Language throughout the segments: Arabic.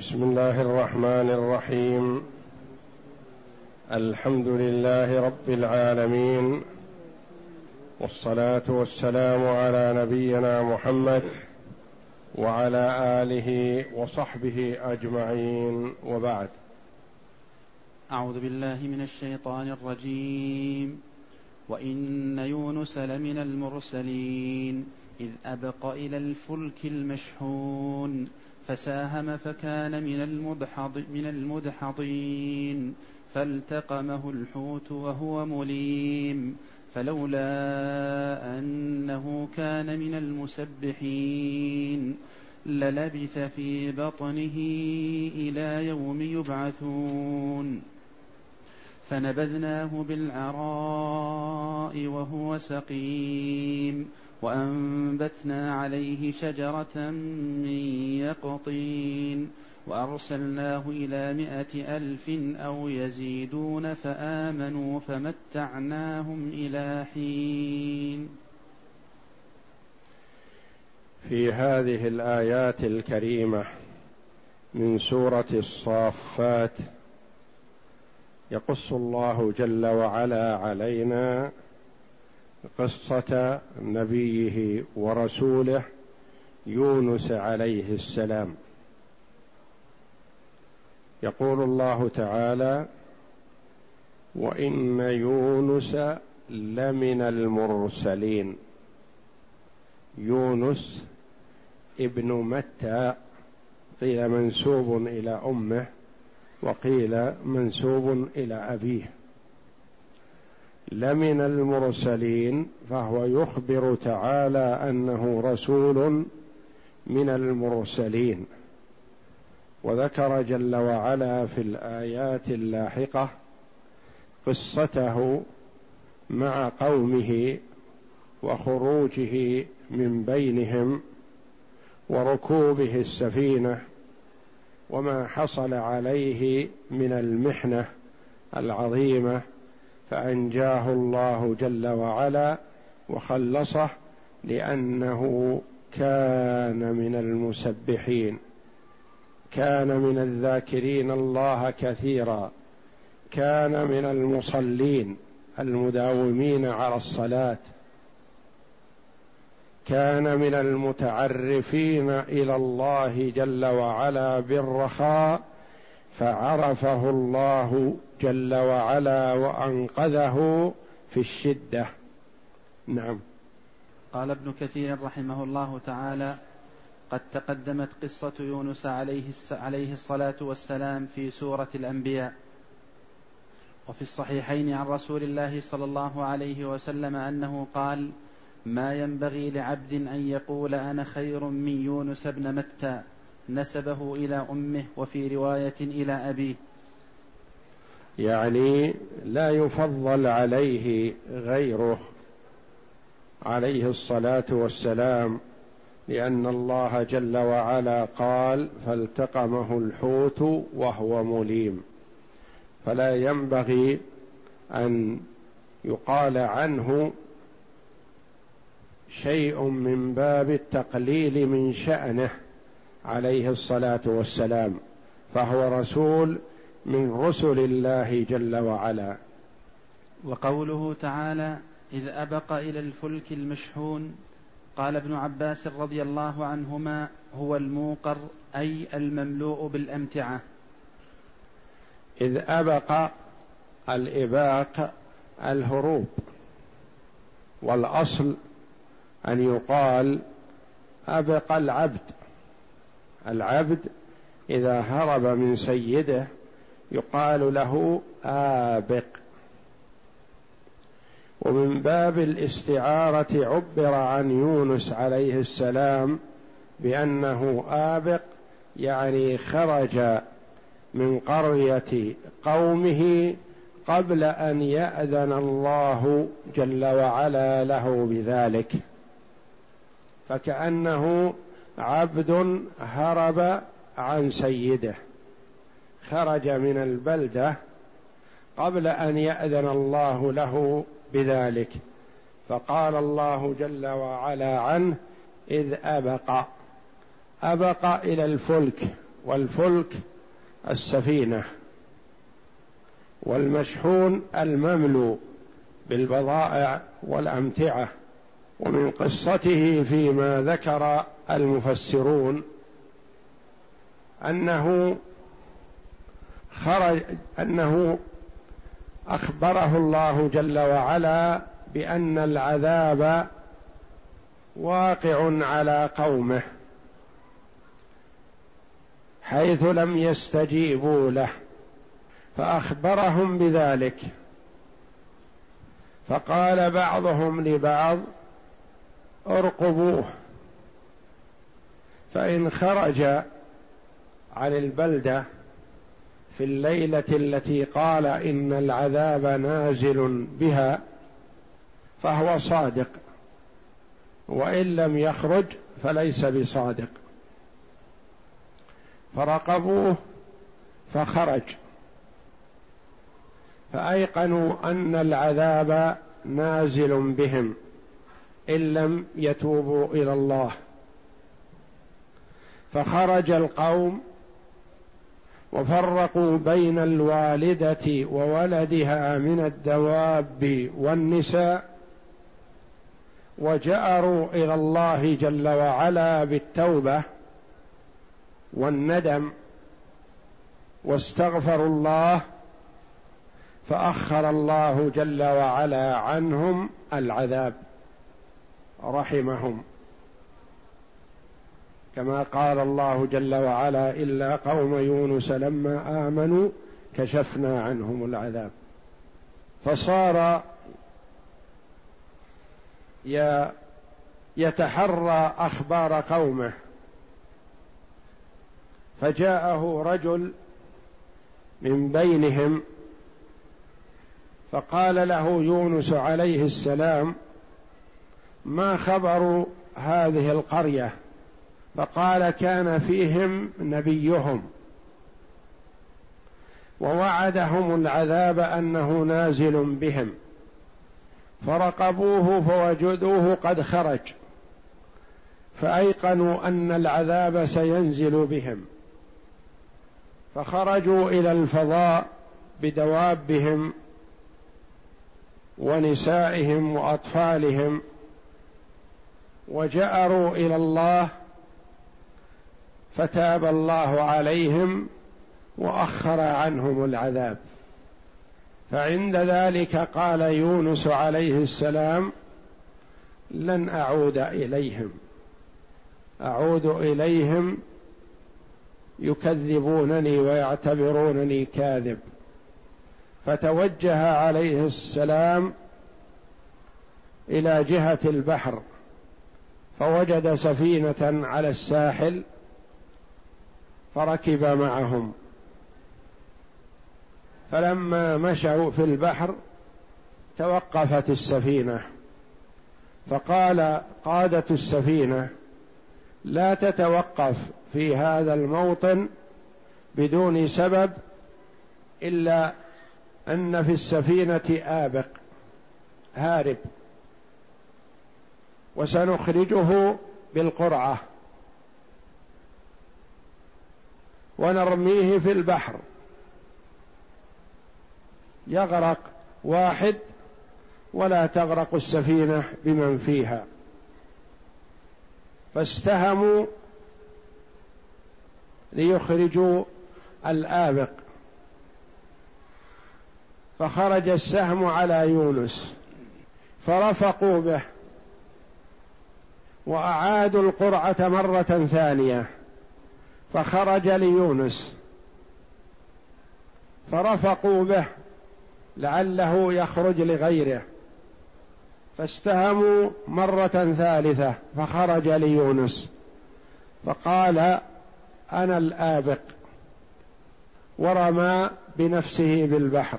بسم الله الرحمن الرحيم. الحمد لله رب العالمين. والصلاة والسلام على نبينا محمد وعلى آله وصحبه أجمعين. وبعد. أعوذ بالله من الشيطان الرجيم. وإن يونس لمن المرسلين. إذ أبق إلى الفلك المشحون. فساهم فكان من المدحض من المدحضين. فالتقمه الحوت وهو مليم. فلولا أنه كان من المسبحين. للبث في بطنه إلى يوم يبعثون. فنبذناه بالعراء وهو سقيم. وأنبتنا عليه شجرة من يقطين وأرسلناه إلى مائة ألف أو يزيدون فآمنوا فمتعناهم إلى حين. في هذه الآيات الكريمة من سورة الصافات يقص الله جل وعلا علينا قصة نبيه ورسوله يونس عليه السلام. يقول الله تعالى وإن يونس لمن المرسلين. يونس ابن متى قيل منسوب إلى أمه وقيل منسوب إلى أبيه. لمن المرسلين فهو يخبر تعالى أنه رسول من المرسلين. وذكر جل وعلا في الآيات اللاحقة قصته مع قومه وخروجه من بينهم وركوبه السفينة وما حصل عليه من المحنة العظيمة فأنجاه الله جل وعلا وخلصه لأنه كان من المسبحين. كان من الذاكرين الله كثيرا. كان من المصلين المداومين على الصلاة. كان من المتعرفين إلى الله جل وعلا بالرخاء فعرفه الله جل وعلا وأنقذه في الشدة. نعم. قال ابن كثير رحمه الله تعالى قد تقدمت قصة يونس عليه عليه الصلاة والسلام في سورة الأنبياء. وفي الصحيحين عن رسول الله صلى الله عليه وسلم أنه قال ما ينبغي لعبد أن يقول أنا خير من يونس بن متى نسبه إلى أمه وفي رواية إلى أبيه. يعني لا يفضل عليه غيره عليه الصلاة والسلام لأن الله جل وعلا قال فالتقمه الحوت وهو مليم. فلا ينبغي أن يقال عنه شيء من باب التقليل من شأنه عليه الصلاة والسلام فهو رسول من رسل الله جل وعلا. وقوله تعالى إذ أبق إلى الفلك المشحون قال ابن عباس رضي الله عنهما هو الموقر أي المملوء بالأمتعة. إذ أبق الإباق الهروب والأصل أن يقال أبق العبد. العبد إذا هرب من سيده يقال له آبق. ومن باب الاستعارة عبر عن يونس عليه السلام بأنه آبق يعني خرج من قرية قومه قبل أن يأذن الله جل وعلا له بذلك. فكأنه عبد هرب عن سيده. خرج من البلدة قبل أن يأذن الله له بذلك فقال الله جل وعلا عنه إذ أبق أبق إلى الفلك والفلك السفينة والمشحون المملو بالبضائع والأمتعة ومن قصته فيما ذكر المفسرون أنه خرج أنه أخبره الله جل وعلا بأن العذاب واقع على قومه حيث لم يستجيبوا له فأخبرهم بذلك. فقال بعضهم لبعض ارقبوه فإن خرج عن البلدة في الليلة التي قال إن العذاب نازل بها فهو صادق. وإن لم يخرج فليس بصادق. فرقبوه فخرج. فأيقنوا أن العذاب نازل بهم إن لم يتوبوا إلى الله. فخرج القوم وفرقوا بين الوالدة وولدها من الدواب والنساء وجأروا إلى الله جل وعلا بالتوبة والندم واستغفروا الله فأخر الله جل وعلا عنهم العذاب رحمهم. كما قال الله جل وعلا إلا قوم يونس لما آمنوا كشفنا عنهم العذاب. فصار يتحرى أخبار قومه. فجاءه رجل من بينهم فقال له يونس عليه السلام ما خبر هذه القرية؟ فقال كان فيهم نبيهم ووعدهم العذاب أنه نازل بهم فرقبوه فوجدوه قد خرج فأيقنوا أن العذاب سينزل بهم فخرجوا إلى الفضاء بدوابهم ونسائهم وأطفالهم وجأروا إلى الله فتاب الله عليهم وأخر عنهم العذاب. فعند ذلك قال يونس عليه السلام لن أعود إليهم. أعود إليهم يكذبونني ويعتبرونني كاذب. فتوجه عليه السلام إلى جهة البحر فوجد سفينة على الساحل فركب معهم. فلما مشوا في البحر توقفت السفينة. فقال قادة السفينة لا تتوقف في هذا الموطن بدون سبب إلا أن في السفينة آبق هارب. وسنخرجه بالقرعة. ونرميه في البحر. يغرق واحد ولا تغرق السفينة بمن فيها. فاستهموا ليخرجوا الآبق. فخرج السهم على يونس. فرفقوا به. وأعادوا القرعة مرة ثانية. فخرج ليونس. فرفقوا به لعله يخرج لغيره. فاستهموا مرة ثالثة فخرج ليونس. فقال أنا الآبق ورمى بنفسه بالبحر.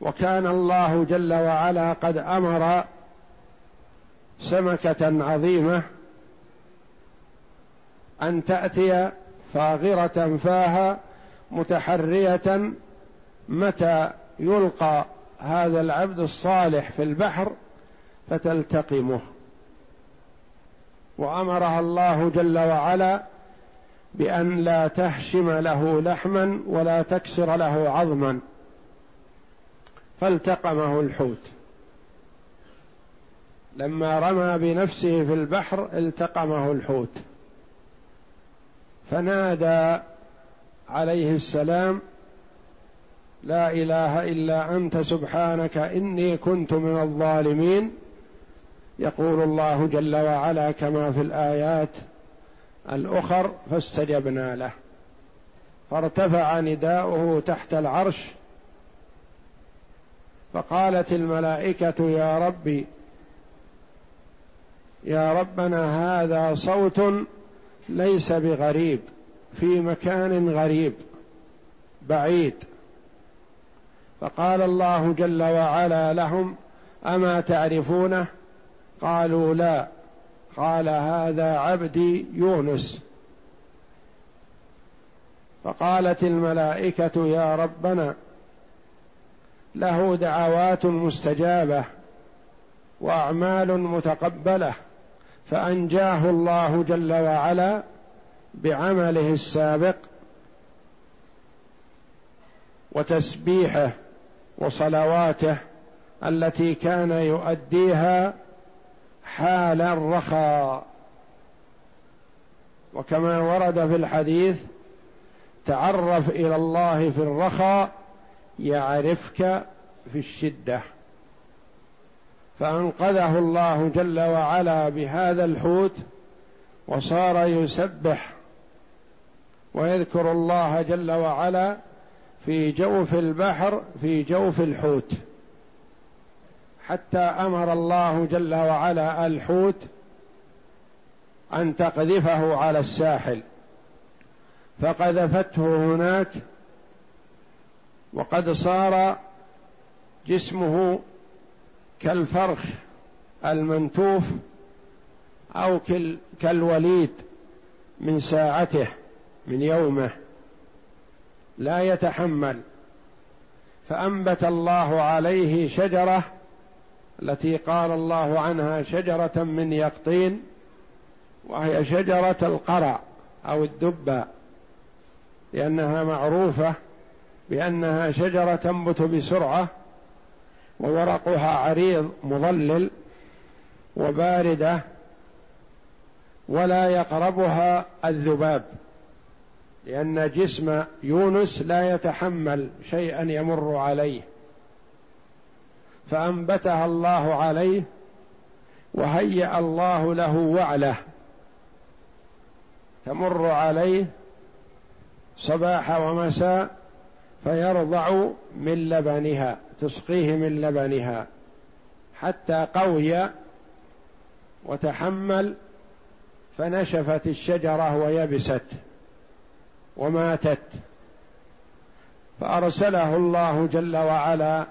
وكان الله جل وعلا قد أمر سمكة عظيمة أن تأتي فاغرة فاها متحرية متى يلقى هذا العبد الصالح في البحر فتلتقمه. وأمرها الله جل وعلا بأن لا تهشم له لحما ولا تكسر له عظما. فالتقمه الحوت. لما رمى بنفسه في البحر التقمه الحوت. فنادى عليه السلام لا إله إلا أنت سبحانك إني كنت من الظالمين. يقول الله جل وعلا كما في الآيات الأخر فاستجبنا له. فارتفع نداؤه تحت العرش فقالت الملائكة يا ربي يا ربنا هذا صوت ليس بغريب في مكان غريب بعيد. فقال الله جل وعلا لهم أما تعرفونه؟ قالوا لا. قال هذا عبدي يونس. فقالت الملائكة يا ربنا له دعوات مستجابة وأعمال متقبلة. فأنجاه الله جل وعلا بعمله السابق وتسبيحه وصلواته التي كان يؤديها حال الرخاء. وكما ورد في الحديث تعرف إلى الله في الرخاء يعرفك في الشدة. فأنقذه الله جل وعلا بهذا الحوت وصار يسبح ويذكر الله جل وعلا في جوف البحر في جوف الحوت. حتى أمر الله جل وعلا الحوت أن تقذفه على الساحل. فقذفته هناك وقد صار جسمه كالفرخ المنتوف أو كالوليد من ساعته من يومه. لا يتحمل. فأنبت الله عليه شجرة التي قال الله عنها شجرة من يقطين وهي شجرة القرع أو الدبة لأنها معروفة بأنها شجرة تنبت بسرعة وورقها عريض مظلل وباردة ولا يقربها الذباب لأن جسم يونس لا يتحمل شيئا يمر عليه. فأنبتها الله عليه وهيأ الله له وعله. تمر عليه صباح ومساء فيرضع من لبنها. تسقيه من لبنها حتى قوي وتحمل فنشفت الشجرة ويبست وماتت. فأرسله الله جل وعلا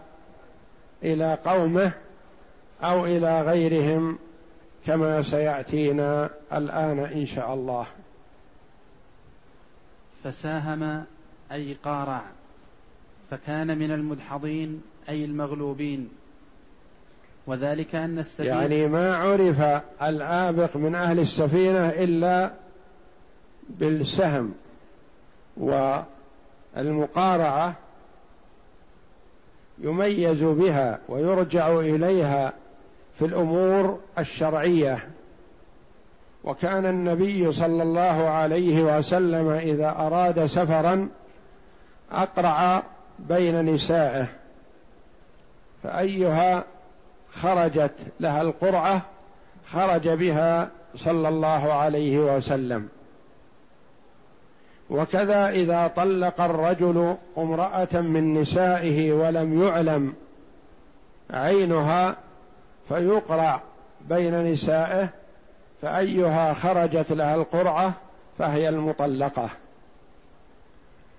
إلى قومه أو إلى غيرهم كما سيأتينا الآن إن شاء الله. فساهم اي قارع فكان من المدحضين أي المغلوبين. وذلك أن السفينه يعني ما عرف الآبق من أهل السفينة إلا بالسهم والمقارعة يميز بها ويرجع إليها في الأمور الشرعية. وكان النبي صلى الله عليه وسلم إذا أراد سفرا أقرع بين نسائه. فأيها خرجت لها القرعة خرج بها صلى الله عليه وسلم. وكذا إذا طلق الرجل امرأة من نسائه ولم يعلم عينها فيقرع بين نسائه فأيها خرجت لها القرعة فهي المطلقة.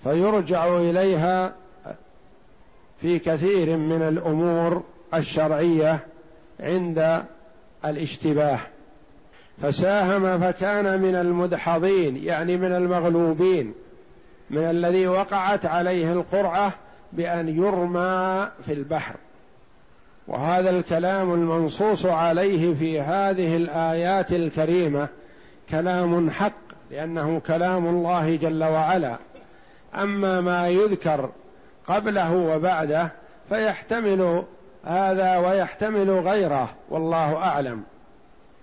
فيرجع إليها في كثير من الأمور الشرعية عند الاشتباه. فساهم فكان من المدحضين يعني من المغلوبين من الذي وقعت عليه القرعة بأن يرمى في البحر. وهذا الكلام المنصوص عليه في هذه الآيات الكريمة كلام حق لأنه كلام الله جل وعلا. أما ما يذكر قبله وبعده فيحتمل هذا ويحتمل غيره والله أعلم.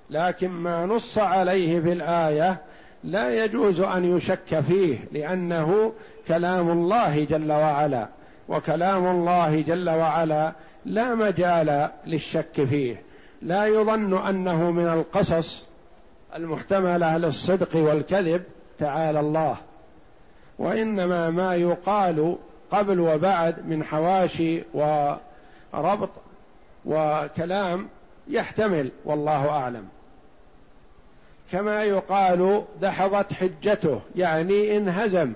لكن ما نص عليه في الآية لا يجوز أن يشك فيه لأنه كلام الله جل وعلا وكلام الله جل وعلا لا مجال للشك فيه. لا يظن أنه من القصص المحتمله للصدق والكذب تعالى الله. وإنما ما يقال قبل وبعد من حواشي وربط وكلام يحتمل والله أعلم. كما يقال دحضت حجته يعني انهزم.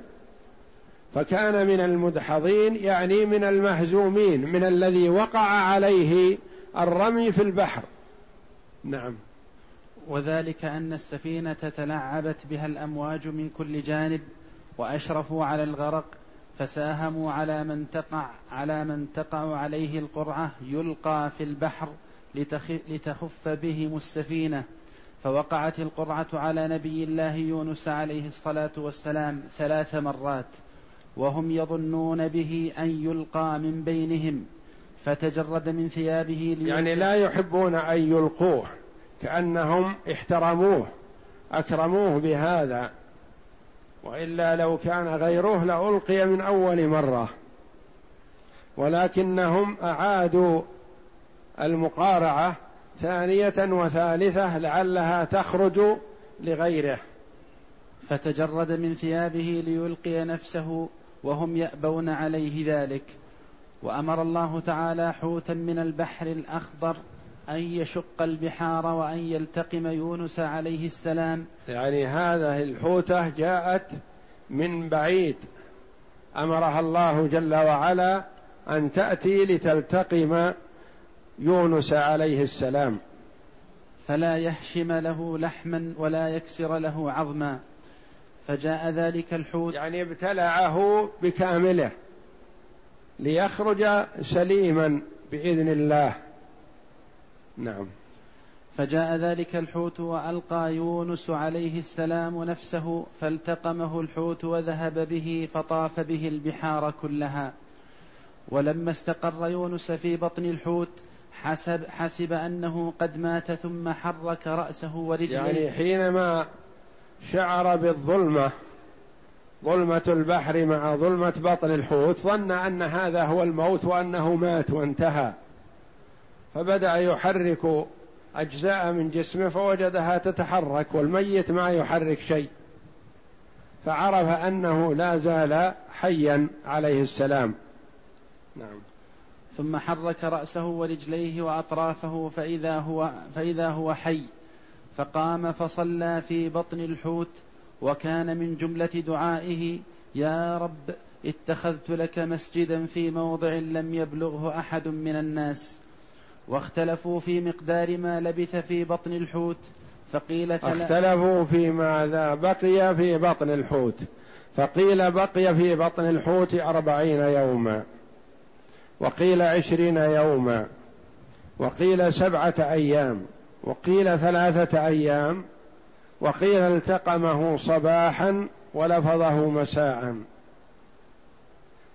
فكان من المدحضين يعني من المهزومين من الذي وقع عليه الرمي في البحر. نعم. وذلك أن السفينة تلعبت بها الأمواج من كل جانب وأشرفوا على الغرق. فساهموا على من تقع على من تقع عليه القرعة يلقى في البحر لتخف بهم السفينة. فوقعت القرعة على نبي الله يونس عليه الصلاة والسلام ثلاث مرات وهم يظنون به أن يلقى من بينهم. فتجرد من ثيابه يعني لا يحبون أن يلقوه كأنهم احترموه أكرموه بهذا. وإلا لو كان غيره لألقي من أول مرة. ولكنهم أعادوا المقارعة ثانية وثالثة لعلها تخرج لغيره. فتجرد من ثيابه ليلقي نفسه وهم يأبون عليه ذلك. وأمر الله تعالى حوتا من البحر الأخضر أن يشق البحار وأن يلتقم يونس عليه السلام. يعني هذه الحوتة جاءت من بعيد. أمرها الله جل وعلا أن تأتي لتلتقم يونس عليه السلام. فلا يهشم له لحما ولا يكسر له عظما. فجاء ذلك الحوت. يعني ابتلعه بكامله ليخرج سليما بإذن الله. نعم. فجاء ذلك الحوت وألقى يونس عليه السلام نفسه فالتقمه الحوت وذهب به فطاف به البحار كلها. ولما استقر يونس في بطن الحوت حسب حسب أنه قد مات ثم حرك رأسه ورجليه. يعني حينما شعر بالظلمة ظلمة البحر مع ظلمة بطن الحوت ظن أن هذا هو الموت وأنه مات وانتهى. فبدأ يحرك أجزاء من جسمه فوجدها تتحرك والميت ما يحرك شيء. فعرف أنه لا زال حيا عليه السلام. نعم. ثم حرك رأسه ورجليه وأطرافه فإذا هو فإذا هو حي. فقام فصلى في بطن الحوت وكان من جملة دعائه يا رب اتخذت لك مسجدا في موضع لم يبلغه أحد من الناس. واختلفوا في مقدار ما لبث في بطن الحوت فقيل اختلفوا في ماذا بقي في بطن الحوت فقيل بقي في بطن الحوت أربعين يوما وقيل عشرين يوما وقيل سبعة أيام وقيل ثلاثة أيام وقيل التقمه صباحا ولفظه مساء.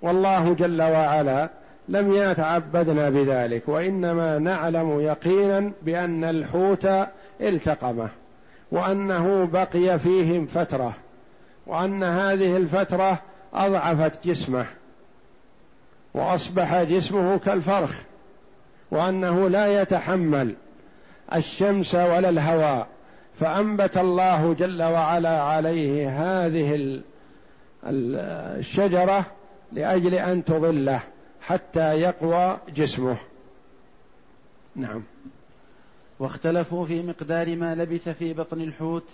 والله جل وعلا لم يتعبدنا بذلك وإنما نعلم يقينا بأن الحوت التقمه وأنه بقي فيهم فترة وأن هذه الفترة أضعفت جسمه وأصبح جسمه كالفرخ وأنه لا يتحمل الشمس ولا الهواء. فأنبت الله جل وعلا عليه هذه الشجرة لأجل أن تظله. حتى يقوى جسمه. نعم. واختلفوا في مقدار ما لبث في بطن الحوت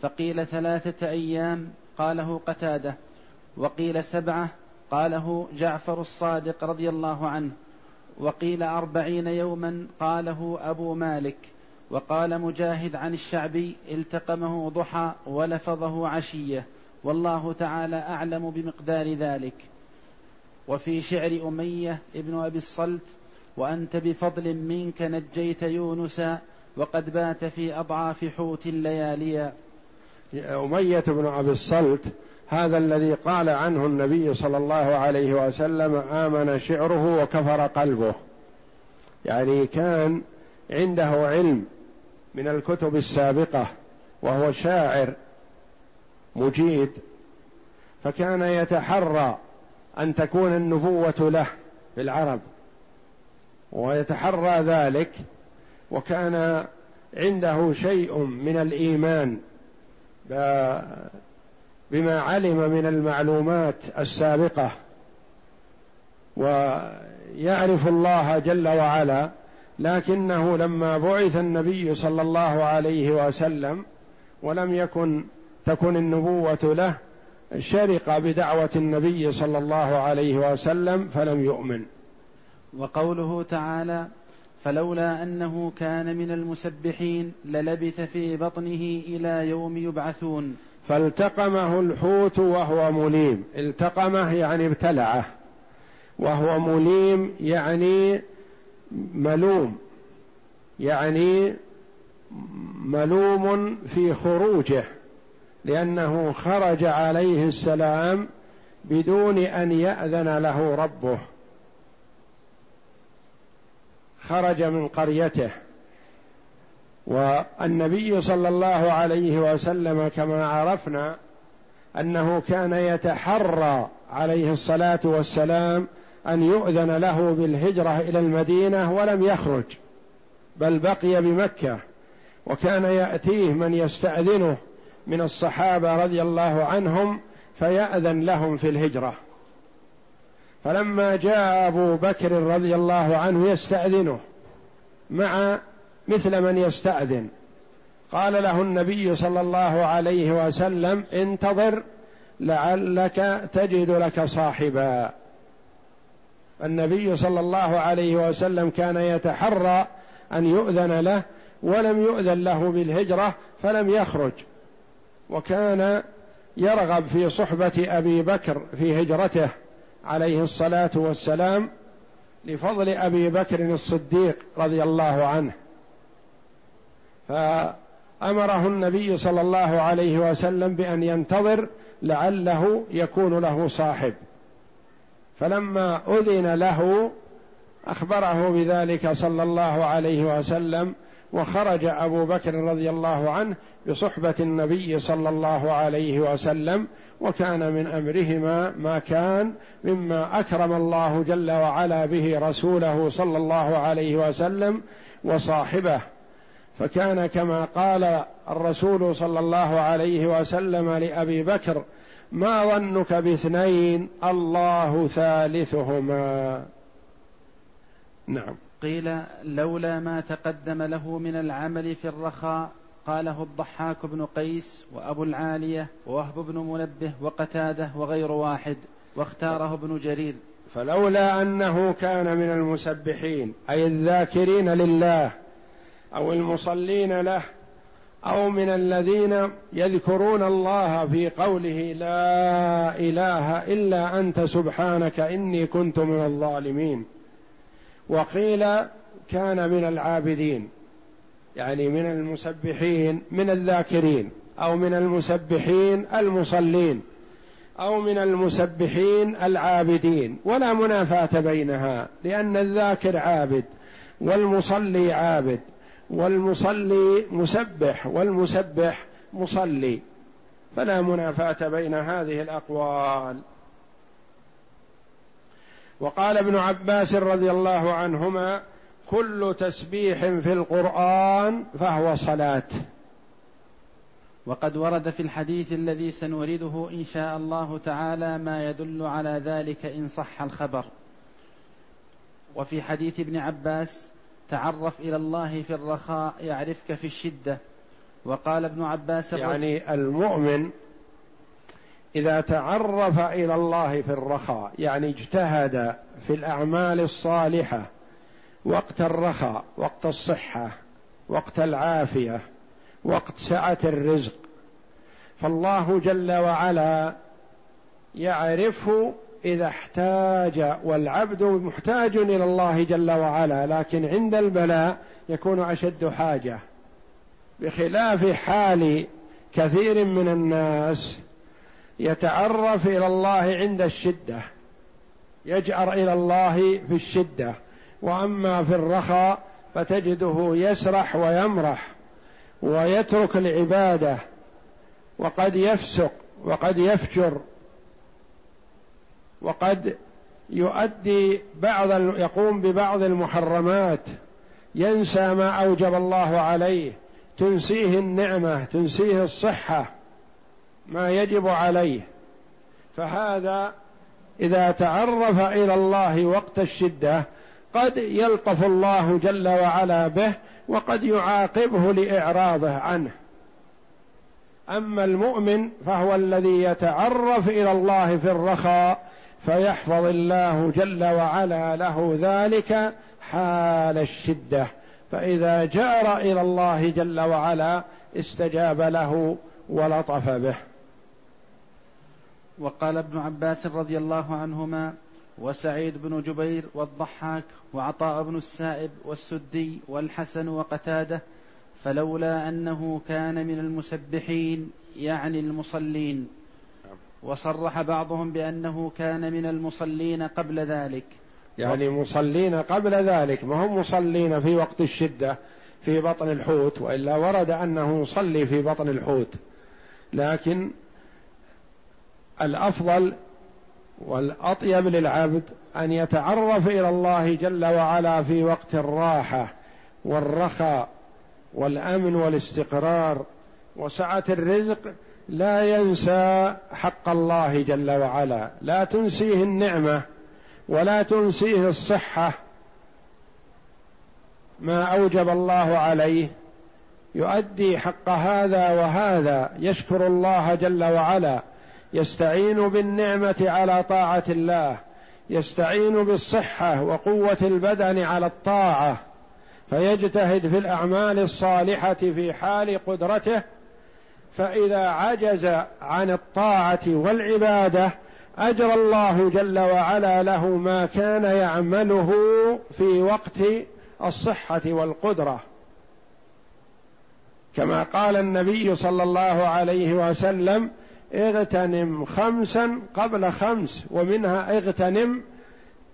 فقيل ثلاثة أيام قاله قتادة. وقيل سبعة قاله جعفر الصادق رضي الله عنه. وقيل أربعين يوما قاله أبو مالك. وقال مجاهد عن الشعبي التقمه ضحى ولفظه عشية. والله تعالى أعلم بمقدار ذلك. وفي شعر أمية ابن أبي الصلت وأنت بفضل منك نجيت يونس وقد بات في أضعاف حوت اللياليا أمية بن أبي الصلت هذا الذي قال عنه النبي صلى الله عليه وسلم آمن شعره وكفر قلبه. يعني كان عنده علم من الكتب السابقة وهو شاعر مجيد فكان يتحرى أن تكون النبوة له في العرب ويتحرى ذلك وكان عنده شيء من الإيمان بما علم من المعلومات السابقة ويعرف الله جل وعلا لكنه لما بعث النبي صلى الله عليه وسلم ولم يكن تكن النبوة له شرق بدعوة النبي صلى الله عليه وسلم فلم يؤمن. وقوله تعالى فلولا أنه كان من المسبحين للبث في بطنه إلى يوم يبعثون. فالتقمه الحوت وهو مليم. التقمه يعني ابتلعه. وهو مليم يعني ملوم. يعني ملوم في خروجه. لأنه خرج عليه السلام بدون أن يأذن له ربه. خرج من قريته. والنبي صلى الله عليه وسلم كما عرفنا أنه كان يتحرى عليه الصلاة والسلام أن يؤذن له بالهجرة إلى المدينة ولم يخرج بل بقي بمكة وكان يأتيه من يستأذنه. من الصحابة رضي الله عنهم فيأذن لهم في الهجرة. فلما جاء أبو بكر رضي الله عنه يستأذنه مع مثل من يستأذن. قال له النبي صلى الله عليه وسلم انتظر لعلك تجد لك صاحبا. النبي صلى الله عليه وسلم كان يتحرى أن يؤذن له ولم يؤذن له بالهجرة فلم يخرج. وكان يرغب في صحبة أبي بكر في هجرته عليه الصلاة والسلام لفضل أبي بكر الصديق رضي الله عنه. فأمره النبي صلى الله عليه وسلم بأن ينتظر لعله يكون له صاحب. فلما أذن له أخبره بذلك صلى الله عليه وسلم وخرج أبو بكر رضي الله عنه بصحبة النبي صلى الله عليه وسلم وكان من أمرهما ما كان مما أكرم الله جل وعلا به رسوله صلى الله عليه وسلم وصاحبه. فكان كما قال الرسول صلى الله عليه وسلم لأبي بكر ما ظنك باثنين الله ثالثهما. نعم. قيل لولا ما تقدم له من العمل في الرخاء قاله الضحاك بن قيس وأبو العالية ووهب بن منبه وقتاده وغير واحد واختاره ابن جرير. فلولا أنه كان من المسبحين أي الذاكرين لله أو المصلين له أو من الذين يذكرون الله في قوله لا إله إلا أنت سبحانك إني كنت من الظالمين. وقيل كان من العابدين يعني من المسبحين من الذاكرين أو من المسبحين المصلين أو من المسبحين العابدين. ولا منافاة بينها لأن الذاكر عابد والمصلي عابد والمصلي مسبح والمسبح مصلي. فلا منافاة بين هذه الأقوال. وقال ابن عباس رضي الله عنهما كل تسبيح في القرآن فهو صلاة. وقد ورد في الحديث الذي سنورده إن شاء الله تعالى ما يدل على ذلك إن صح الخبر. وفي حديث ابن عباس تعرف إلى الله في الرخاء يعرفك في الشدة. وقال ابن عباس يعني المؤمن إذا تعرف إلى الله في الرخاء يعني اجتهد في الأعمال الصالحة وقت الرخاء وقت الصحة وقت العافية وقت سعة الرزق. فالله جل وعلا يعرفه إذا احتاج والعبد محتاج إلى الله جل وعلا لكن عند البلاء يكون أشد حاجة. بخلاف حال كثير من الناس يتعرف إلى الله عند الشدة يجأر إلى الله في الشدة. وأما في الرخاء فتجده يسرح ويمرح ويترك العبادة وقد يفسق وقد يفجر وقد يؤدي بعض يقوم ببعض المحرمات ينسى ما أوجب الله عليه. تنسيه النعمة تنسيه الصحة. ما يجب عليه. فهذا إذا تعرف إلى الله وقت الشدة قد يلطف الله جل وعلا به وقد يعاقبه لإعراضه عنه. أما المؤمن فهو الذي يتعرف إلى الله في الرخاء فيحفظ الله جل وعلا له ذلك حال الشدة. فإذا جار إلى الله جل وعلا استجاب له ولطف به. وقال ابن عباس رضي الله عنهما وسعيد بن جبير والضحاك وعطاء بن السائب والسدي والحسن وقتاده فلولا أنه كان من المسبحين يعني المصلين. وصرح بعضهم بأنه كان من المصلين قبل ذلك. يعني مصلين قبل ذلك ما هم مصلين في وقت الشدة في بطن الحوت وإلا ورد أنه يصلي في بطن الحوت. لكن الأفضل والأطيب للعبد أن يتعرف إلى الله جل وعلا في وقت الراحة والرخاء والأمن والاستقرار وسعة الرزق لا ينسى حق الله جل وعلا. لا تنسيه النعمة ولا تنسيه الصحة. ما أوجب الله عليه يؤدي حق هذا وهذا. يشكر الله جل وعلا. يستعين بالنعمة على طاعة الله يستعين بالصحة وقوة البدن على الطاعة فيجتهد في الأعمال الصالحة في حال قدرته فإذا عجز عن الطاعة والعبادة اجرى الله جل وعلا له ما كان يعمله في وقت الصحة والقدرة. كما قال النبي صلى الله عليه وسلم اغتنم خمسا قبل خمس ومنها اغتنم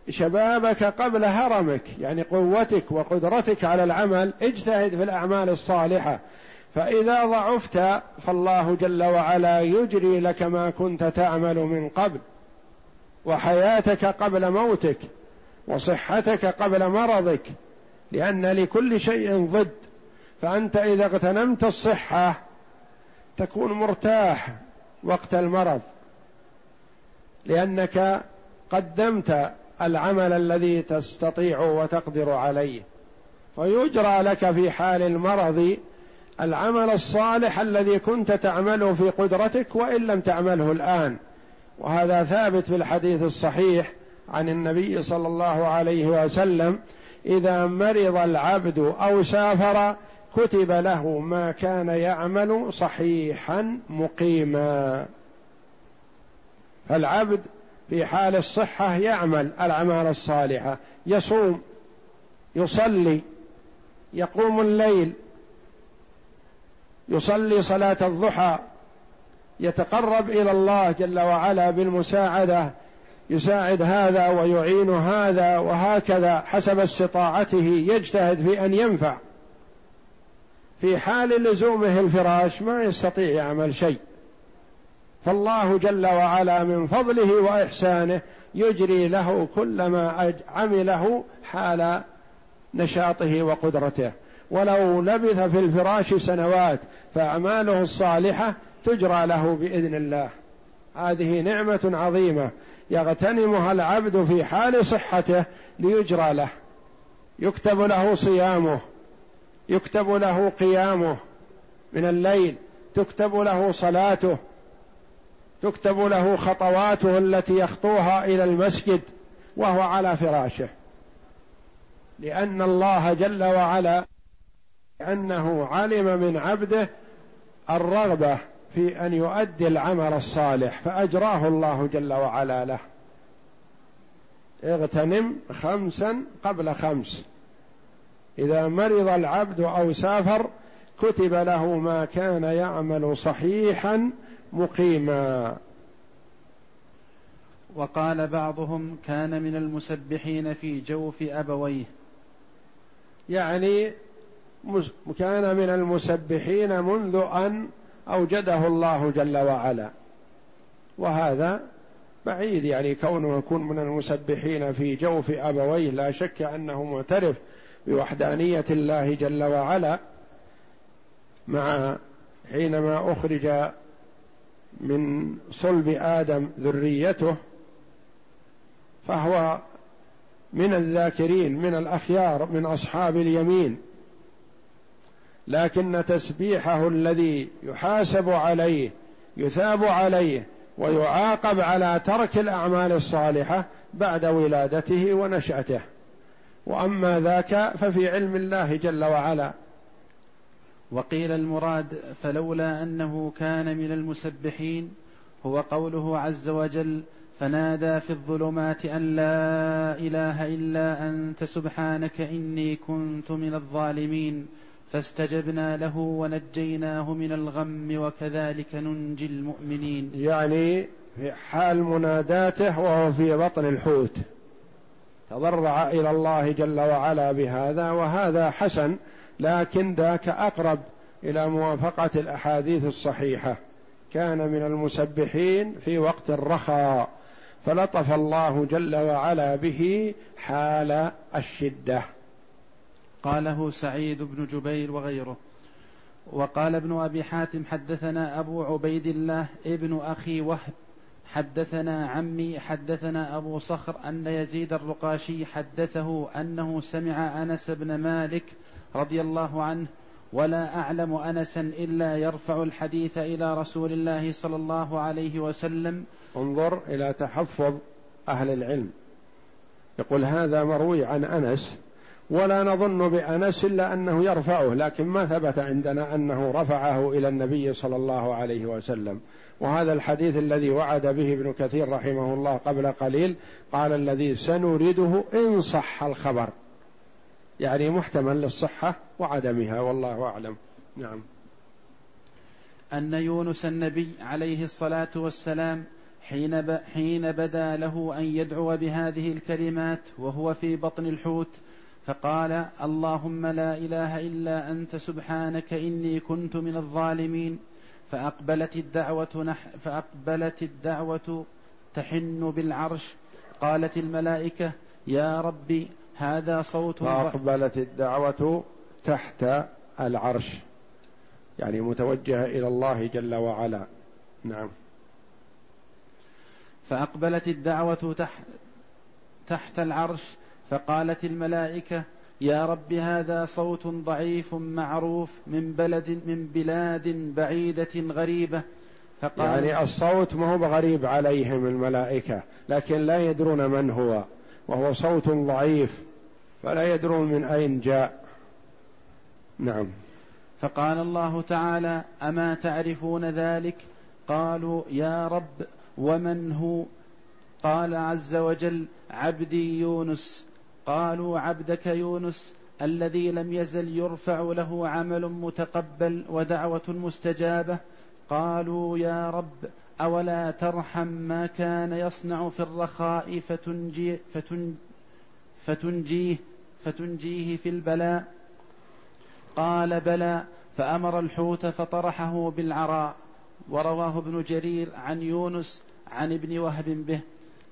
شبابك قبل هرمك يعني قوتك وقدرتك على العمل اجتهد في الأعمال الصالحة. فإذا ضعفت فالله جل وعلا يجري لك ما كنت تعمل من قبل وحياتك قبل موتك وصحتك قبل مرضك لأن لكل شيء ضد. فأنت إذا اغتنمت الصحة تكون مرتاح وقت المرض لأنك قدمت العمل الذي تستطيع وتقدر عليه. ويجرى لك في حال المرض العمل الصالح الذي كنت تعمله في قدرتك وإن لم تعمله الآن. وهذا ثابت في الحديث الصحيح عن النبي صلى الله عليه وسلم إذا مرض العبد أو سافر كتب له ما كان يعمل صحيحا مقيما. فالعبد في حال الصحة يعمل الأعمال الصالحة يصوم يصلي يقوم الليل يصلي صلاة الضحى يتقرب إلى الله جل وعلا بالمساعدة يساعد هذا ويعين هذا وهكذا حسب استطاعته يجتهد في أن ينفع. في حال لزومه الفراش ما يستطيع يعمل شيء. فالله جل وعلا من فضله وإحسانه يجري له كل ما عمله حال نشاطه وقدرته. ولو لبث في الفراش سنوات فأعماله الصالحة تجرى له بإذن الله. هذه نعمة عظيمة يغتنمها العبد في حال صحته ليجرى له. يكتب له صيامه. يكتب له قيامه من الليل تكتب له صلاته تكتب له خطواته التي يخطوها إلى المسجد وهو على فراشه. لأن الله جل وعلا انه علم من عبده الرغبة في أن يؤدي العمل الصالح فأجراه الله جل وعلا له. اغتنم خمسا قبل خمس. إذا مرض العبد أو سافر كتب له ما كان يعمل صحيحا مقيما. وقال بعضهم كان من المسبحين في جوف أبويه. يعني كان من المسبحين منذ أن أوجده الله جل وعلا. وهذا بعيد يعني كونه يكون من المسبحين في جوف أبويه. لا شك أنه معترف بوحدانية الله جل وعلا مع حينما أخرج من صلب آدم ذريته فهو من الذاكرين من الأخيار من أصحاب اليمين. لكن تسبيحه الذي يحاسب عليه يثاب عليه ويعاقب على ترك الأعمال الصالحة بعد ولادته ونشأته. وأما ذاك ففي علم الله جل وعلا. وقيل المراد فلولا أنه كان من المسبحين هو قوله عز وجل فنادى في الظلمات أن لا إله إلا أنت سبحانك إني كنت من الظالمين فاستجبنا له ونجيناه من الغم وكذلك ننجي المؤمنين. يعني في حال مناداته وهو في بطن الحوت. تضرع إلى الله جل وعلا بهذا وهذا حسن لكن ذاك أقرب إلى موافقة الأحاديث الصحيحة. كان من المسبحين في وقت الرخاء فلطف الله جل وعلا به حال الشدة. قاله سعيد بن جبير وغيره. وقال ابن أبي حاتم حدثنا أبو عبيد الله ابن أخي وهب حدثنا عمي حدثنا أبو صخر أن يزيد الرقاشي حدثه أنه سمع أنس بن مالك رضي الله عنه ولا أعلم انسا إلا يرفع الحديث إلى رسول الله صلى الله عليه وسلم. انظر إلى تحفظ أهل العلم. يقول هذا مروي عن أنس ولا نظن بأنس إلا أنه يرفعه لكن ما ثبت عندنا أنه رفعه إلى النبي صلى الله عليه وسلم. وهذا الحديث الذي وعد به ابن كثير رحمه الله قبل قليل قال الذي سنريده إن صح الخبر. يعني محتمل للصحة وعدمها والله أعلم. نعم. أن يونس النبي عليه الصلاة والسلام حين حين بدا له أن يدعو بهذه الكلمات وهو في بطن الحوت فقال اللهم لا إله إلا أنت سبحانك إني كنت من الظالمين. فأقبلت الدعوة نح فأقبلت الدعوة تحن بالعرش. قالت الملائكة يا ربي هذا صوت فأقبلت الدعوة تحت العرش. يعني متوجهة إلى الله جل وعلا. نعم. فأقبلت الدعوة تحت تحت العرش. فقالت الملائكة يا رب هذا صوت ضعيف معروف من بلد من بلاد بعيدة غريبة. فقال يعني الصوت ما هو بغريب عليهم الملائكة لكن لا يدرون من هو وهو صوت ضعيف فلا يدرون من أين جاء. نعم. فقال الله تعالى أما تعرفون ذلك؟ قالوا يا رب ومن هو؟ قال عز وجل عبدي يونس. قالوا عبدك يونس الذي لم يزل يرفع له عمل متقبل ودعوة مستجابة. قالوا يا رب أولا ترحم ما كان يصنع في الرخاء فتنجي فتن فتنجيه فتنجيه في البلاء. قال بلى فأمر الحوت فطرحه بالعراء. ورواه ابن جرير عن يونس عن ابن وهب به.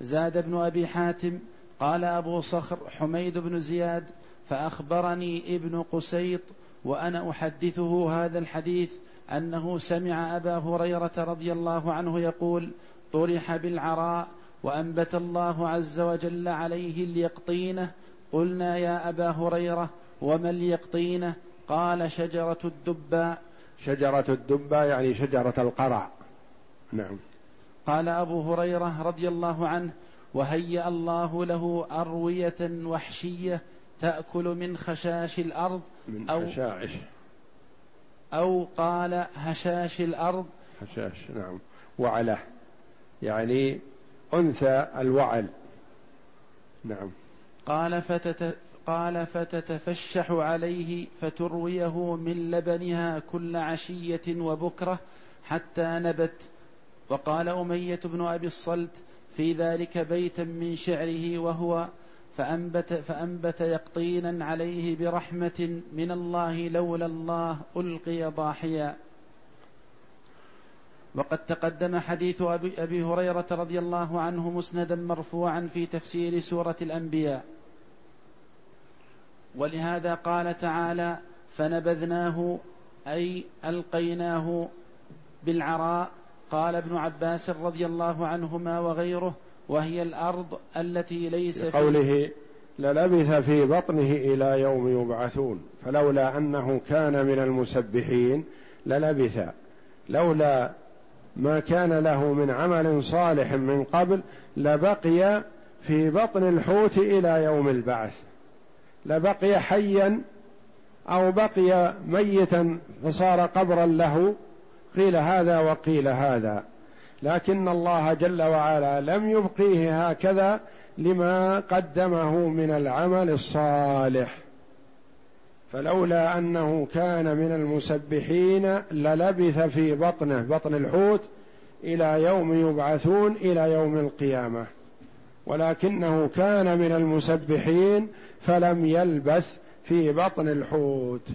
زاد ابن أبي حاتم قال أبو صخر حميد بن زياد فأخبرني ابن قسيط وأنا أحدثه هذا الحديث أنه سمع أبا هريرة رضي الله عنه يقول طرح بالعراء وأنبت الله عز وجل عليه اليقطينة. قلنا يا أبا هريرة وما اليقطينة؟ قال شجرة الدباء شجرة الدباء يعني شجرة القرع. نعم. قال أبو هريرة رضي الله عنه وهيأ الله له أروية وحشية تأكل من خشاش الأرض من أو خشاش. أو قال هشاش الأرض. هشاش نعم. وعلة يعني أنثى الوعل. نعم. قال فتت قال فتتفشح عليه فترويه من لبنها كل عشية وبكرة حتى نبت. وقال أمية بن أبي الصلت في ذلك بيتا من شعره وهو فأنبت, فأنبت يقطينا عليه برحمة من الله لولا الله ألقي ضاحيا. وقد تقدم حديث أبي, أبي هريرة رضي الله عنه مسندا مرفوعا في تفسير سورة الأنبياء. ولهذا قال تعالى فنبذناه أي ألقيناه بالعراء قال ابن عباس رضي الله عنهما وغيره وهي الأرض التي ليس قوله للبث في بطنه إلى يوم يبعثون فلولا أنه كان من المسبحين للبث لولا ما كان له من عمل صالح من قبل لبقي في بطن الحوت إلى يوم البعث. لبقي حيا أو بقي ميتا فصار قبرا له قيل هذا وقيل هذا. لكن الله جل وعلا لم يبقيه هكذا لما قدمه من العمل الصالح. فلولا أنه كان من المسبحين للبث في بطنه بطن الحوت إلى يوم يبعثون إلى يوم القيامة. ولكنه كان من المسبحين فلم يلبث في بطن الحوت.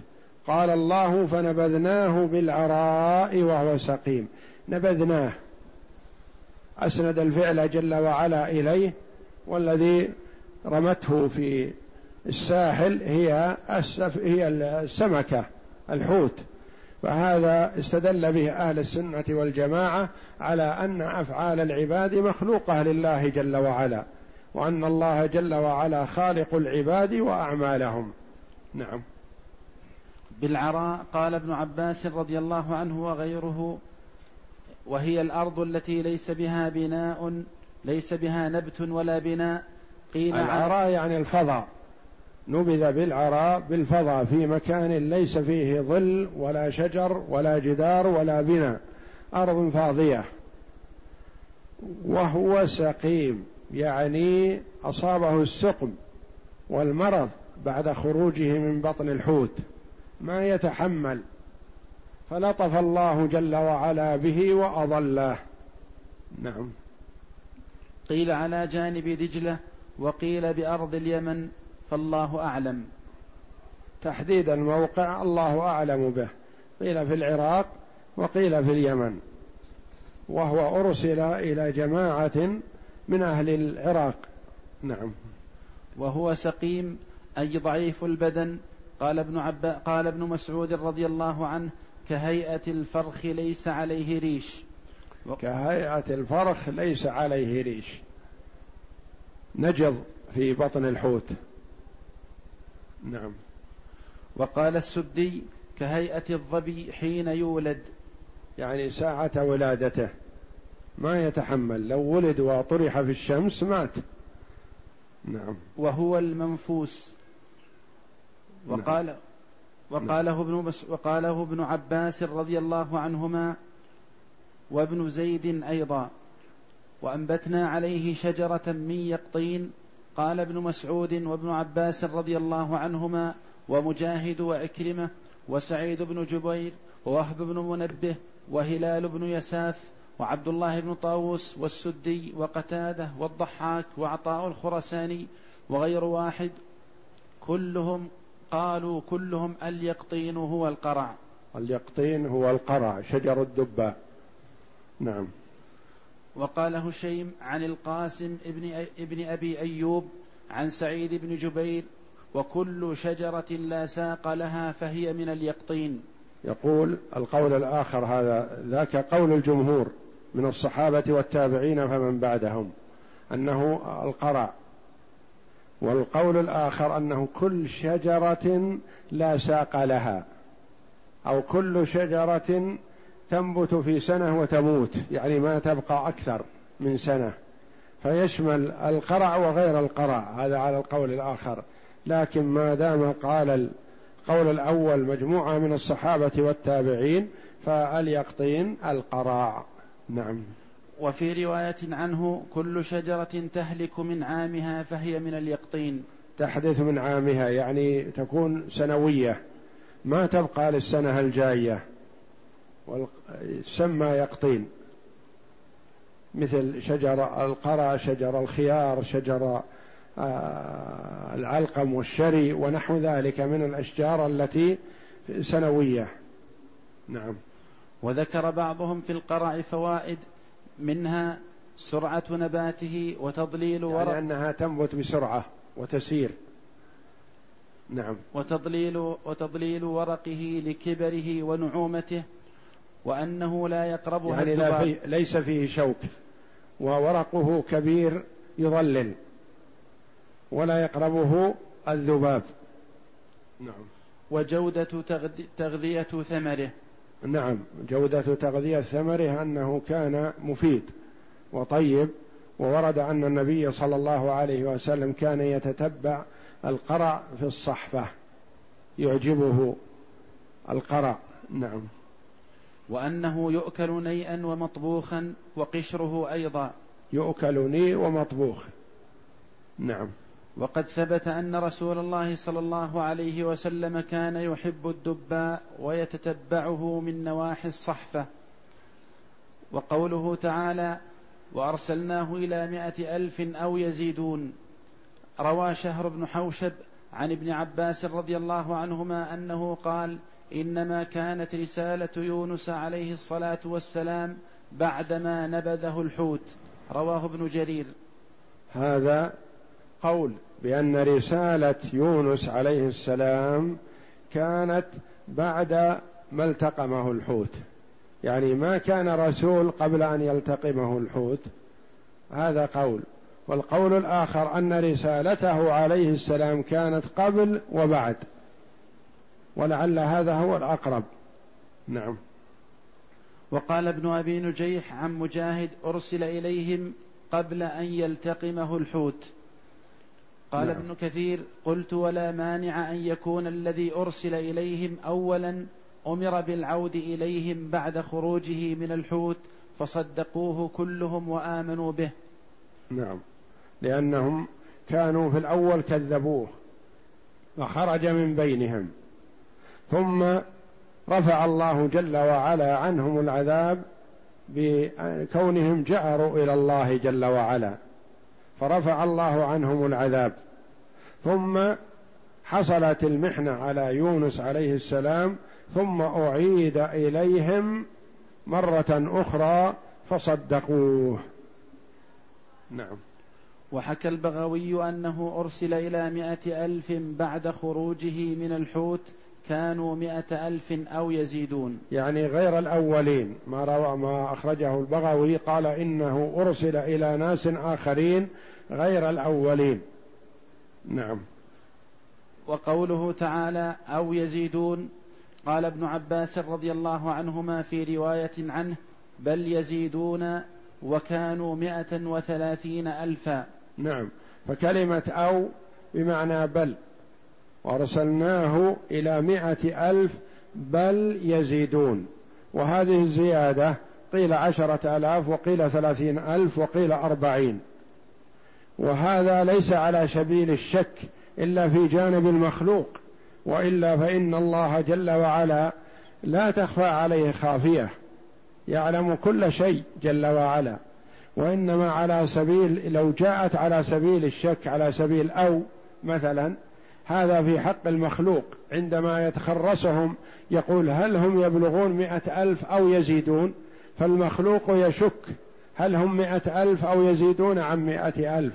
قال الله فنبذناه بالعراء وهو سقيم. نبذناه. أسند الفعل جل وعلا إليه. والذي رمته في الساحل هي السف هي السمكة الحوت. فهذا استدل به أهل السنة والجماعة على أن أفعال العباد مخلوقة لله جل وعلا وأن الله جل وعلا خالق العباد وأعمالهم. نعم. بالعراء قال ابن عباس رضي الله عنه وغيره وهي الأرض التي ليس بها بناء ليس بها نبت ولا بناء. قيل العراء يعني الفضاء. نبذ بالعراء بالفضاء في مكان ليس فيه ظل ولا شجر ولا جدار ولا بناء. أرض فاضية. وهو سقيم يعني أصابه السقم والمرض بعد خروجه من بطن الحوت. ما يتحمل. فلطف الله جل وعلا به وأضله. نعم. قيل على جانب دجلة وقيل بأرض اليمن فالله أعلم. تحديد الموقع الله أعلم به. قيل في العراق وقيل في اليمن. وهو أرسل إلى جماعة من أهل العراق. نعم. وهو سقيم أي ضعيف البدن قال ابن عبا قال ابن مسعود رضي الله عنه كهيئة الفرخ ليس عليه ريش. كهيئة الفرخ ليس عليه ريش. نجض في بطن الحوت. نعم. وقال السدي كهيئة الظبي حين يولد. يعني ساعة ولادته. ما يتحمل. لو ولد وطرح في الشمس مات. نعم. وهو المنفوس. وقال نعم. وقاله ابن وقاله ابن عباس رضي الله عنهما وابن زيد أيضا وأنبتنا عليه شجرة من يقطين قال ابن مسعود وابن عباس رضي الله عنهما ومجاهد وعكرمة وسعيد بن جبير ووهب بن منبه وهلال بن يساف وعبد الله بن طاووس والسدي وقتادة والضحاك وعطاء الخرساني وغير واحد كلهم قالوا كلهم اليقطين هو القرع. اليقطين هو القرع شجر الدباء نعم. وقال هشيم عن القاسم ابن, ابن أبي أيوب عن سعيد بن جبير وكل شجرة لا ساق لها فهي من اليقطين. يقول القول الآخر هذا ذاك قول الجمهور من الصحابة والتابعين فمن بعدهم أنه القرع. والقول الآخر أنه كل شجرة لا ساق لها أو كل شجرة تنبت في سنة وتموت يعني ما تبقى أكثر من سنة. فيشمل القرع وغير القرع هذا على القول الآخر. لكن ما دام قال القول الأول مجموعة من الصحابة والتابعين فاليقطين القراع نعم. وفي رواية عنه كل شجرة تهلك من عامها فهي من اليقطين. تحدث من عامها يعني تكون سنوية. ما تبقى للسنة الجاية. والسمى يقطين. مثل شجر القرى شجر الخيار شجر آه، العلقم والشري ونحو ذلك من الأشجار التي سنوية. نعم. وذكر بعضهم في القرع فوائد منها سرعة نباته وتضليل ورق يعني أنها تنبت بسرعة وتسير. نعم. وتضليل وتضليل ورقه لكبره ونعومته وأنه لا يقربها يعني لا في ليس فيه شوك. وورقه كبير يظلل ولا يقربه الذباب. نعم. وجودة تغذية ثمره. نعم جودة تغذية ثمره أنه كان مفيد وطيب وورد أن النبي صلى الله عليه وسلم كان يتتبع القرع في الصحفة يعجبه القرع. نعم. وأنه يؤكل نيئا ومطبوخا وقشره أيضا. يؤكل نيء ومطبوخ. نعم. وقد ثبت أن رسول الله صلى الله عليه وسلم كان يحب الدباء ويتتبعه من نواحي الصحفة. وقوله تعالى وأرسلناه إلى مائة ألف أو يزيدون روى شهر بن حوشب عن ابن عباس رضي الله عنهما أنه قال إنما كانت رسالة يونس عليه الصلاة والسلام بعدما نبذه الحوت رواه ابن جرير. هذا قول بأن رسالة يونس عليه السلام كانت بعد ما التقمه الحوت. يعني ما كان رسول قبل أن يلتقمه الحوت. هذا قول. والقول الآخر أن رسالته عليه السلام كانت قبل وبعد. ولعل هذا هو الأقرب. نعم. وقال ابن أبي نجيح عن مجاهد أرسل إليهم قبل أن يلتقمه الحوت. قال نعم. ابن كثير قلت ولا مانع أن يكون الذي أرسل إليهم أولا أمر بالعود إليهم بعد خروجه من الحوت فصدقوه كلهم وآمنوا به. نعم. لأنهم كانوا في الأول كذبوه فخرج من بينهم. ثم رفع الله جل وعلا عنهم العذاب بكونهم جأروا إلى الله جل وعلا. فرفع الله عنهم العذاب. ثم حصلت المحنة على يونس عليه السلام ثم أعيد إليهم مرة أخرى فصدقوه. نعم. وحكى البغوي أنه أرسل إلى مائة ألف بعد خروجه من الحوت كانوا مائة ألف أو يزيدون. يعني غير الأولين. ما روى ما أخرجه البغوي قال إنه أرسل إلى ناس آخرين غير الأولين. نعم. وقوله تعالى أو يزيدون قال ابن عباس رضي الله عنهما في رواية عنه بل يزيدون وكانوا مائة وثلاثين ألفا. نعم. فكلمة أو بمعنى بل. وأرسلناه إلى مائة ألف بل يزيدون. وهذه الزيادة قيل عشرة آلاف وقيل ثلاثين ألف وقيل أربعين. وهذا ليس على سبيل الشك إلا في جانب المخلوق وإلا فإن الله جل وعلا لا تخفى عليه خافية. يعلم كل شيء جل وعلا. وإنما على سبيل لو جاءت على سبيل الشك على سبيل أو مثلا هذا في حق المخلوق. عندما يتخرسهم يقول هل هم يبلغون مئة ألف أو يزيدون؟ فالمخلوق يشك هل هم مئة ألف أو يزيدون عن مئة ألف.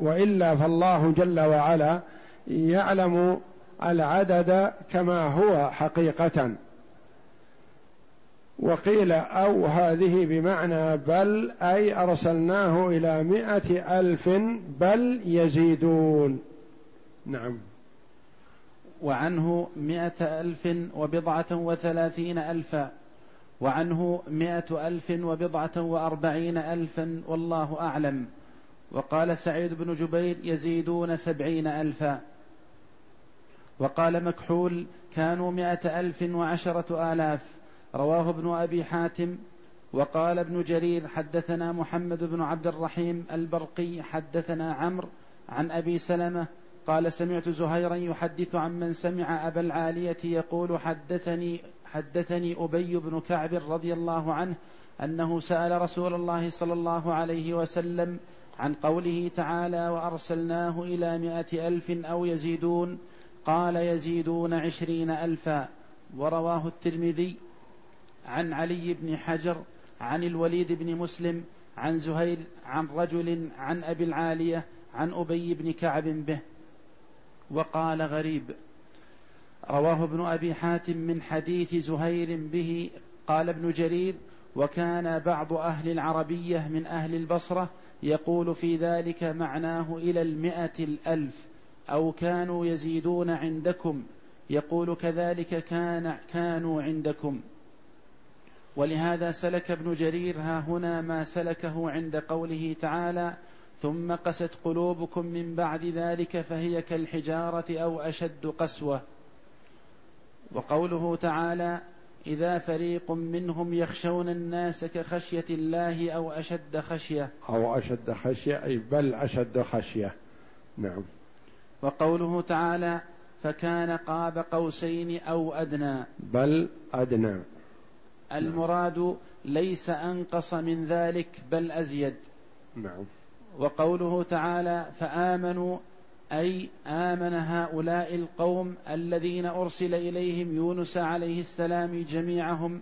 وإلا فالله جل وعلا يعلم العدد كما هو حقيقة. وقيل أو هذه بمعنى بل أي أرسلناه إلى مئة ألف بل يزيدون. نعم. وعنه مئة ألف وبضعة وثلاثين ألفا. وعنه مئة ألف وبضعة وأربعين ألفا والله أعلم. وقال سعيد بن جبير يزيدون سبعين ألفا. وقال مكحول كانوا مائة ألف وعشرة آلاف. رواه ابن أبي حاتم. وقال ابن جرير حدثنا محمد بن عبد الرحيم البرقي حدثنا عمرو عن أبي سلمة قال سمعت زهيرا يحدث عن من سمع أبا العالية يقول حدثني حدثني أبي بن كعب رضي الله عنه أنه سأل رسول الله صلى الله عليه وسلم عن قوله تعالى وأرسلناه إلى مائة ألف أو يزيدون قال يزيدون عشرين ألفا ورواه الترمذي عن علي بن حجر عن الوليد بن مسلم عن زهير عن رجل عن أبي العالية عن أبي بن كعب به وقال غريب رواه ابن أبي حاتم من حديث زهير به قال ابن جرير وكان بعض أهل العربية من أهل البصرة يقول في ذلك معناه إلى المئة الألف أو كانوا يزيدون عندكم يقول كذلك كان كانوا عندكم. ولهذا سلك ابن جرير ها هنا ما سلكه عند قوله تعالى ثم قست قلوبكم من بعد ذلك فهي كالحجارة أو أشد قسوة. وقوله تعالى إذا فريق منهم يخشون الناس كخشية الله أو أشد خشية. أو أشد خشية أي بل أشد خشية. نعم. وقوله تعالى فكان قاب قوسين أو أدنى. بل أدنى. المراد ليس أنقص من ذلك بل أزيد. نعم. وقوله تعالى فآمنوا أي آمن هؤلاء القوم الذين أرسل إليهم يونس عليه السلام جميعهم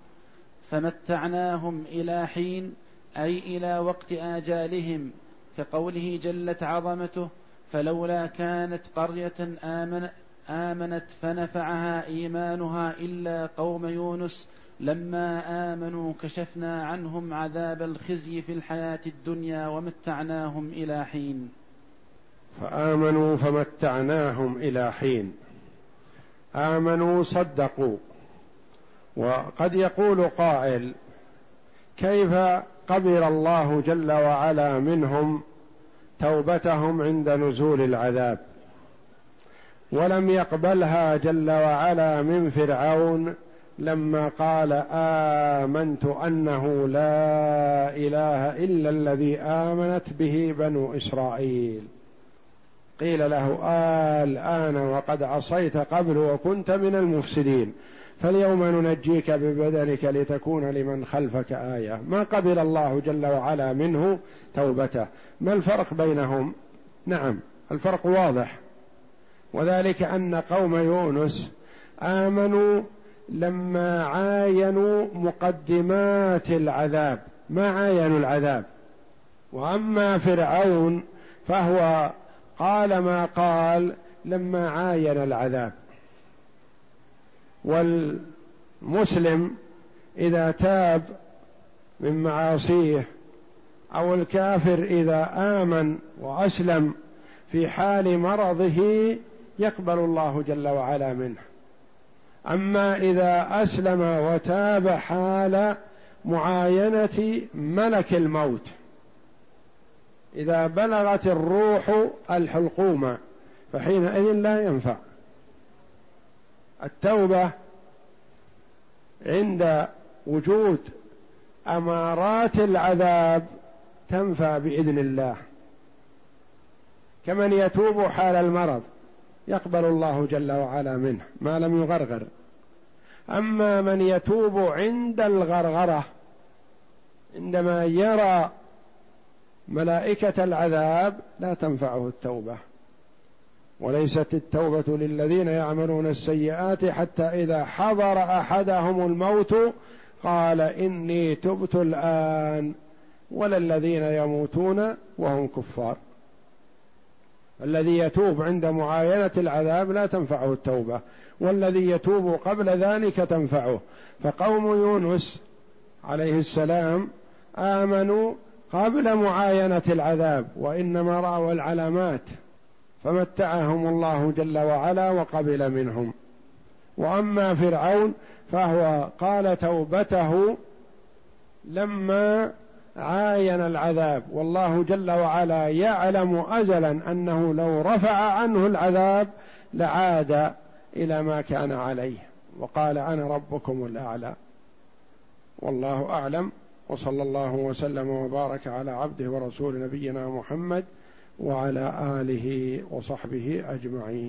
فمتعناهم إلى حين أي إلى وقت آجالهم كقوله جلت عظمته فلولا كانت قرية آمن آمنت فنفعها إيمانها إلا قوم يونس لما آمنوا كشفنا عنهم عذاب الخزي في الحياة الدنيا ومتعناهم إلى حين. فآمنوا فمتعناهم إلى حين. آمنوا صدقوا. وقد يقول قائل كيف قبل الله جل وعلا منهم توبتهم عند نزول العذاب؟ ولم يقبلها جل وعلا من فرعون لما قال آمنت أنه لا إله إلا الذي آمنت به بنو إسرائيل. قيل له آه الآن وقد عصيت قبل وكنت من المفسدين. فاليوم ننجيك ببدنك لتكون لمن خلفك آية. ما قبل الله جل وعلا منه توبته. ما الفرق بينهم؟ نعم الفرق واضح. وذلك أن قوم يونس آمنوا لما عاينوا مقدمات العذاب ما عاينوا العذاب. وأما فرعون فهو قال ما قال لما عاين العذاب. والمسلم إذا تاب من معاصيه أو الكافر إذا آمن وأسلم في حال مرضه يقبل الله جل وعلا منه. أما إذا أسلم وتاب حال معاينة ملك الموت. إذا بلغت الروح الحلقوم فحينئذ لا ينفع. التوبة عند وجود أمارات العذاب تنفع بإذن الله. كمن يتوب حال المرض يقبل الله جل وعلا منه ما لم يغرغر. أما من يتوب عند الغرغرة عندما يرى ملائكة العذاب لا تنفعه التوبة. وليست التوبة للذين يعملون السيئات حتى إذا حضر أحدهم الموت قال إني تبت الآن ولا الذين يموتون وهم كفار. الذي يتوب عند معاينة العذاب لا تنفعه التوبة. والذي يتوب قبل ذلك تنفعه. فقوم يونس عليه السلام آمنوا قبل معاينة العذاب وإنما رأوا العلامات فمتعهم الله جل وعلا وقبل منهم. وأما فرعون فهو قال توبته لما عاين العذاب. والله جل وعلا يعلم ازلا أنه لو رفع عنه العذاب لعاد إلى ما كان عليه. وقال أنا ربكم الأعلى. والله أعلم. وصلى الله وسلم وبارك على عبده ورسول نبينا محمد وعلى آله وصحبه أجمعين.